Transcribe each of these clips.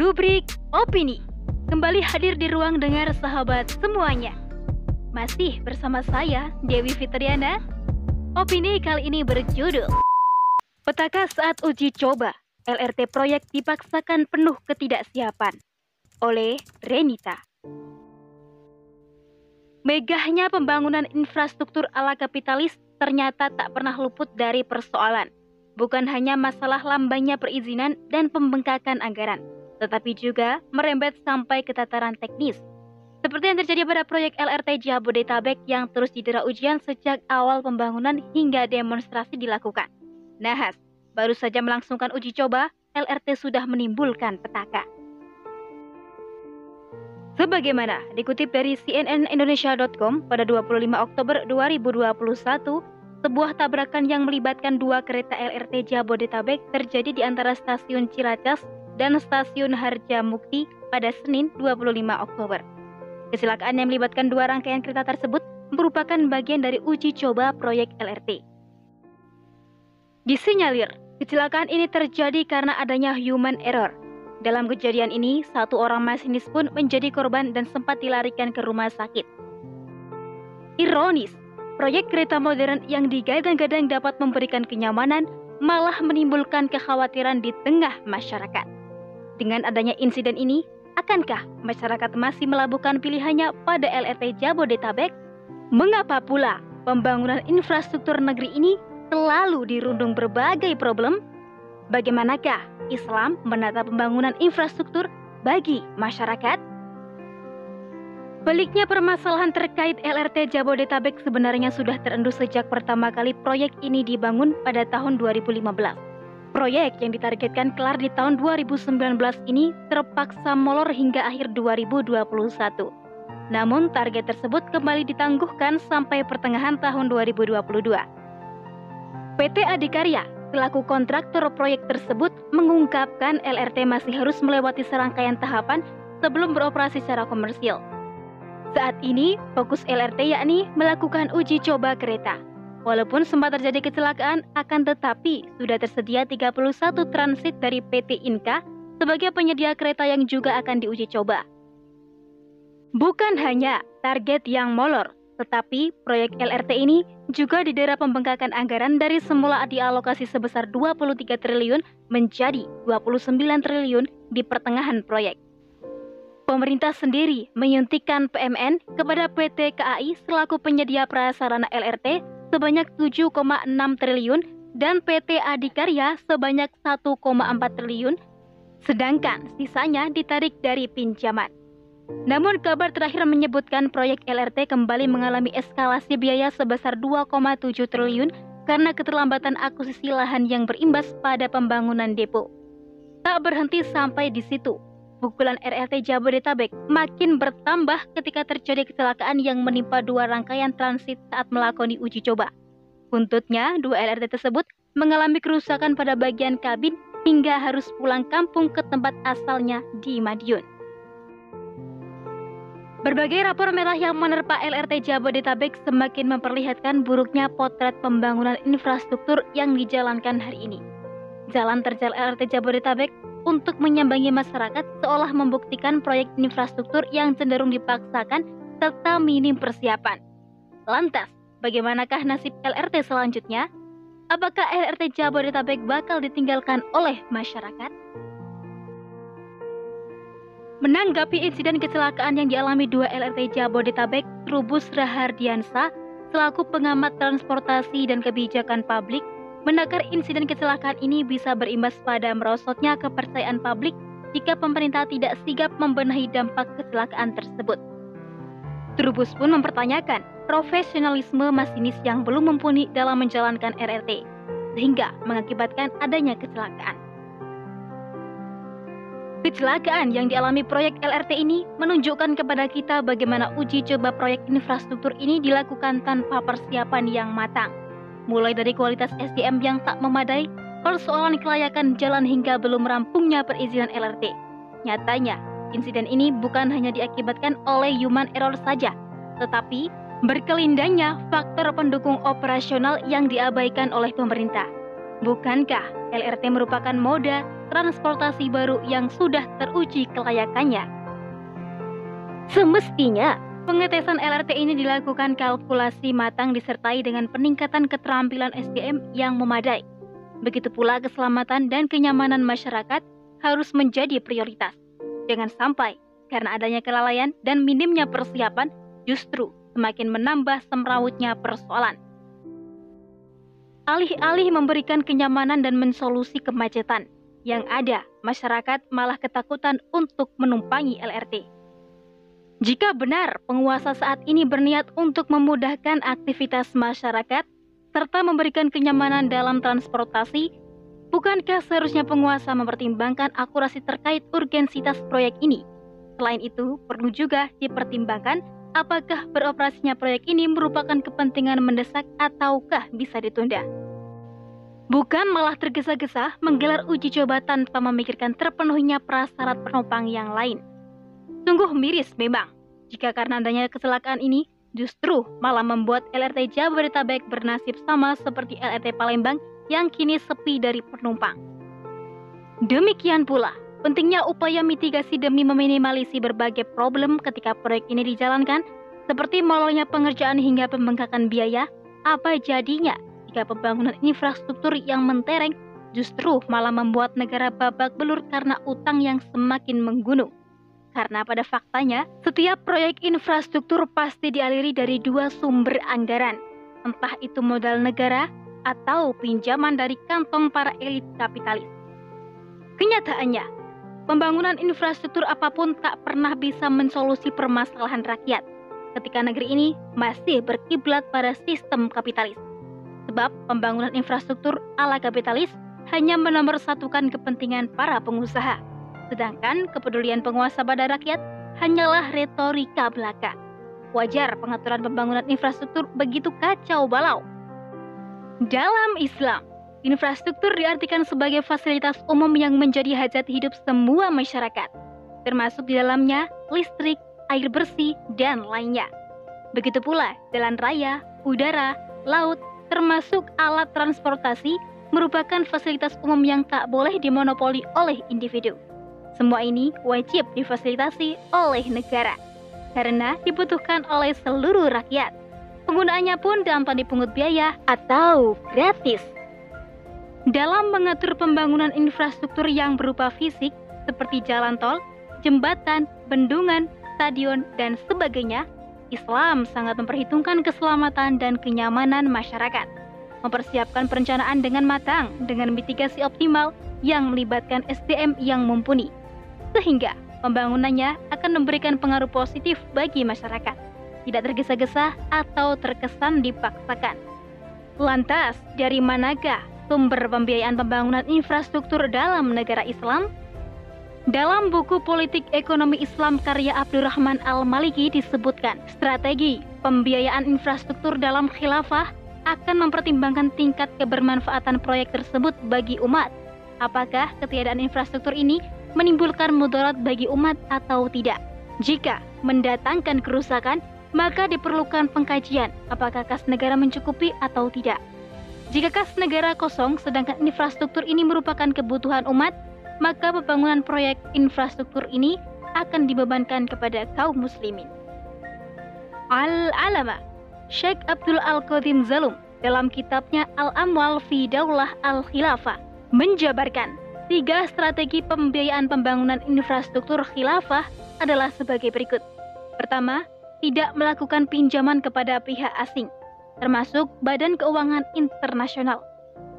Rubrik Opini. Kembali hadir di ruang dengar sahabat semuanya. Masih bersama saya, Dewi Fitriana. Opini kali ini berjudul Petaka saat uji coba LRT proyek dipaksakan penuh ketidaksiapan Oleh Renita. Megahnya pembangunan infrastruktur ala kapitalis ternyata tak pernah luput dari persoalan. Bukan hanya masalah lambannya perizinan dan pembengkakan anggaran, tetapi juga merembet sampai ke tataran teknis. Seperti yang terjadi pada proyek LRT Jabodetabek yang terus didera ujian sejak awal pembangunan hingga demonstrasi dilakukan. Nahas, baru saja melangsungkan uji coba, LRT sudah menimbulkan petaka. Sebagaimana dikutip dari cnnindonesia.com pada 25 Oktober 2021, sebuah tabrakan yang melibatkan dua kereta LRT Jabodetabek terjadi di antara stasiun Ciracas dan stasiun Harjamukti pada Senin 25 Oktober. Kecelakaan yang melibatkan dua rangkaian kereta tersebut merupakan bagian dari uji coba proyek LRT. Disinyalir, kecelakaan ini terjadi karena adanya human error dalam kejadian ini, satu orang masinis pun menjadi korban dan sempat dilarikan ke rumah sakit. Ironis, proyek kereta modern yang digadang-gadang dapat memberikan kenyamanan malah menimbulkan kekhawatiran di tengah masyarakat. Dengan adanya insiden ini, akankah masyarakat masih melabuhkan pilihannya pada LRT Jabodetabek? Mengapa pula pembangunan infrastruktur negeri ini selalu dirundung berbagai problem? Bagaimanakah Islam menata pembangunan infrastruktur bagi masyarakat? Baliknya permasalahan terkait LRT Jabodetabek sebenarnya sudah terendus sejak pertama kali proyek ini dibangun pada tahun 2015. Proyek yang ditargetkan kelar di tahun 2019 ini terpaksa molor hingga akhir 2021. Namun target tersebut kembali ditangguhkan sampai pertengahan tahun 2022. PT Adikarya Pelaku kontraktor proyek tersebut mengungkapkan LRT masih harus melewati serangkaian tahapan sebelum beroperasi secara komersil. Saat ini, fokus LRT yakni melakukan uji coba kereta. Walaupun sempat terjadi kecelakaan, akan tetapi sudah tersedia 31 transit dari PT Inka sebagai penyedia kereta yang juga akan diuji coba. Bukan hanya target yang molor, tetapi proyek LRT ini juga didera pembengkakan anggaran dari semula dialokasi sebesar 23 triliun menjadi 29 triliun di pertengahan proyek. Pemerintah sendiri menyuntikkan PMN kepada PT KAI selaku penyedia prasarana LRT sebanyak 7,6 triliun dan PT Adikarya sebanyak 1,4 triliun, sedangkan sisanya ditarik dari pinjaman. Namun kabar terakhir menyebutkan proyek LRT kembali mengalami eskalasi biaya sebesar 2,7 triliun karena keterlambatan akuisisi lahan yang berimbas pada pembangunan depo. Tak berhenti sampai di situ, pukulan RRT Jabodetabek makin bertambah ketika terjadi kecelakaan yang menimpa dua rangkaian transit saat melakoni uji coba. Buntutnya, dua LRT tersebut mengalami kerusakan pada bagian kabin hingga harus pulang kampung ke tempat asalnya di Madiun. Berbagai rapor merah yang menerpa LRT Jabodetabek semakin memperlihatkan buruknya potret pembangunan infrastruktur yang dijalankan hari ini. Jalan terjal LRT Jabodetabek untuk menyambangi masyarakat seolah membuktikan proyek infrastruktur yang cenderung dipaksakan serta minim persiapan. Lantas, bagaimanakah nasib LRT selanjutnya? Apakah LRT Jabodetabek bakal ditinggalkan oleh masyarakat? Menanggapi insiden kecelakaan yang dialami dua LRT Jabodetabek, Trubus Rahardiansa, selaku pengamat transportasi dan kebijakan publik, menakar insiden kecelakaan ini bisa berimbas pada merosotnya kepercayaan publik jika pemerintah tidak sigap membenahi dampak kecelakaan tersebut. Trubus pun mempertanyakan profesionalisme masinis yang belum mumpuni dalam menjalankan RRT, sehingga mengakibatkan adanya kecelakaan. Kecelakaan yang dialami proyek LRT ini menunjukkan kepada kita bagaimana uji coba proyek infrastruktur ini dilakukan tanpa persiapan yang matang. Mulai dari kualitas SDM yang tak memadai, persoalan kelayakan jalan hingga belum rampungnya perizinan LRT. Nyatanya, insiden ini bukan hanya diakibatkan oleh human error saja, tetapi berkelindangnya faktor pendukung operasional yang diabaikan oleh pemerintah. Bukankah LRT merupakan moda transportasi baru yang sudah teruji kelayakannya. Semestinya, pengetesan LRT ini dilakukan kalkulasi matang disertai dengan peningkatan keterampilan SDM yang memadai. Begitu pula keselamatan dan kenyamanan masyarakat harus menjadi prioritas. Jangan sampai karena adanya kelalaian dan minimnya persiapan justru semakin menambah semrawutnya persoalan. Alih-alih memberikan kenyamanan dan mensolusi kemacetan yang ada, masyarakat malah ketakutan untuk menumpangi LRT. Jika benar penguasa saat ini berniat untuk memudahkan aktivitas masyarakat serta memberikan kenyamanan dalam transportasi, bukankah seharusnya penguasa mempertimbangkan akurasi terkait urgensitas proyek ini? Selain itu, perlu juga dipertimbangkan apakah beroperasinya proyek ini merupakan kepentingan mendesak ataukah bisa ditunda. Bukan malah tergesa-gesa menggelar uji coba tanpa memikirkan terpenuhinya prasyarat penumpang yang lain. Sungguh miris memang, jika karena adanya kecelakaan ini justru malah membuat LRT Jabodetabek bernasib sama seperti LRT Palembang yang kini sepi dari penumpang. Demikian pula, pentingnya upaya mitigasi demi meminimalisi berbagai problem ketika proyek ini dijalankan, seperti molornya pengerjaan hingga pembengkakan biaya, apa jadinya jika pembangunan infrastruktur yang mentereng justru malah membuat negara babak belur karena utang yang semakin menggunung. Karena pada faktanya, setiap proyek infrastruktur pasti dialiri dari dua sumber anggaran, entah itu modal negara atau pinjaman dari kantong para elit kapitalis. Kenyataannya, pembangunan infrastruktur apa pun tak pernah bisa mensolusi permasalahan rakyat ketika negeri ini masih berkiblat pada sistem kapitalis. Sebab pembangunan infrastruktur ala kapitalis hanya menomorsatukan kepentingan para pengusaha Sedangkan kepedulian penguasa pada rakyat hanyalah retorika belaka. Wajar pengaturan pembangunan infrastruktur begitu kacau balau. Dalam Islam, infrastruktur diartikan sebagai fasilitas umum yang menjadi hajat hidup semua masyarakat, termasuk di dalamnya listrik, air bersih, dan lainnya. Begitu pula jalan raya, udara, laut, termasuk alat transportasi merupakan fasilitas umum yang tak boleh dimonopoli oleh individu. Semua ini wajib difasilitasi oleh negara karena dibutuhkan oleh seluruh rakyat. Penggunaannya pun tanpa dipungut biaya atau gratis. Dalam mengatur pembangunan infrastruktur yang berupa fisik seperti jalan tol, jembatan, bendungan, stadion, dan sebagainya, Islam sangat memperhitungkan keselamatan dan kenyamanan masyarakat. Mempersiapkan perencanaan dengan matang dengan mitigasi optimal yang melibatkan SDM yang mumpuni sehingga pembangunannya akan memberikan pengaruh positif bagi masyarakat, tidak tergesa-gesa atau terkesan dipaksakan. Lantas, dari manakah sumber pembiayaan pembangunan infrastruktur dalam negara Islam? Dalam buku Politik Ekonomi Islam karya Abdurrahman Al-Maliki disebutkan, strategi pembiayaan infrastruktur dalam khilafah akan mempertimbangkan tingkat kebermanfaatan proyek tersebut bagi umat. Apakah ketiadaan infrastruktur ini menimbulkan mudarat bagi umat atau tidak. Jika mendatangkan kerusakan, maka diperlukan pengkajian apakah kas negara mencukupi atau tidak. Jika kas negara kosong sedangkan infrastruktur ini merupakan kebutuhan umat, maka pembangunan proyek infrastruktur ini akan dibebankan kepada kaum muslimin. Al-Alama Sheikh Abdul Al-Qadim Zalum dalam kitabnya Al-Amwal fi Daulah Al-Khilafah menjabarkan Tiga strategi pembiayaan pembangunan infrastruktur khilafah adalah sebagai berikut. Pertama, tidak melakukan pinjaman kepada pihak asing, termasuk Badan Keuangan Internasional.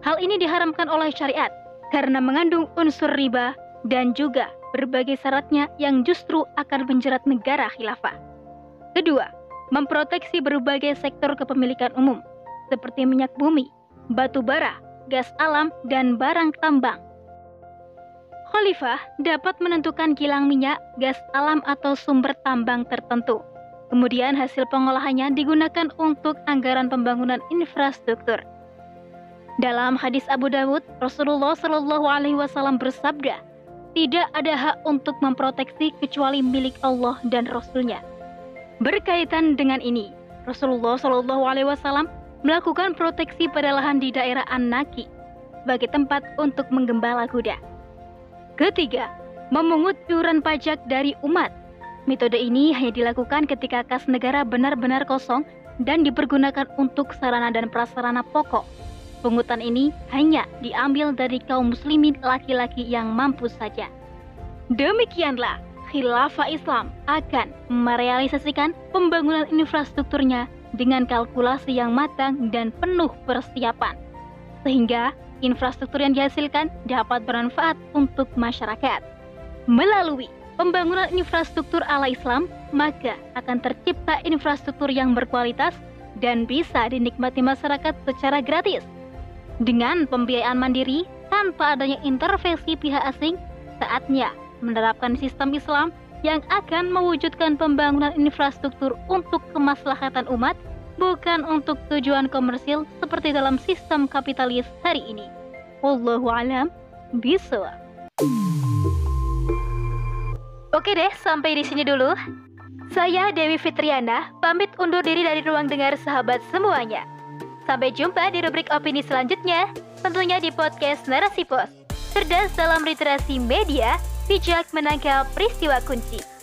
Hal ini diharamkan oleh syariat karena mengandung unsur riba dan juga berbagai syaratnya yang justru akan menjerat negara khilafah. Kedua, memproteksi berbagai sektor kepemilikan umum seperti minyak bumi, batu bara, gas alam, dan barang tambang Khalifah dapat menentukan kilang minyak, gas alam atau sumber tambang tertentu. Kemudian hasil pengolahannya digunakan untuk anggaran pembangunan infrastruktur. Dalam hadis Abu Dawud, Rasulullah Shallallahu Alaihi Wasallam bersabda, tidak ada hak untuk memproteksi kecuali milik Allah dan Rasulnya. Berkaitan dengan ini, Rasulullah Shallallahu Alaihi Wasallam melakukan proteksi pada lahan di daerah An-Naki sebagai tempat untuk menggembala kuda. Ketiga, memungut iuran pajak dari umat. Metode ini hanya dilakukan ketika kas negara benar-benar kosong dan dipergunakan untuk sarana dan prasarana pokok. Pungutan ini hanya diambil dari kaum muslimin laki-laki yang mampu saja. Demikianlah khilafah Islam akan merealisasikan pembangunan infrastrukturnya dengan kalkulasi yang matang dan penuh persiapan. Sehingga infrastruktur yang dihasilkan dapat bermanfaat untuk masyarakat. Melalui pembangunan infrastruktur ala Islam, maka akan tercipta infrastruktur yang berkualitas dan bisa dinikmati masyarakat secara gratis. Dengan pembiayaan mandiri tanpa adanya intervensi pihak asing, saatnya menerapkan sistem Islam yang akan mewujudkan pembangunan infrastruktur untuk kemaslahatan umat, bukan untuk tujuan komersil seperti dalam sistem kapitalis hari ini. Wallahu alam bisawab. Oke deh, sampai di sini dulu. Saya Dewi Fitriana, pamit undur diri dari ruang dengar sahabat semuanya. Sampai jumpa di rubrik opini selanjutnya, tentunya di podcast Narasi Pos. Cerdas dalam literasi media, bijak menangkap peristiwa kunci.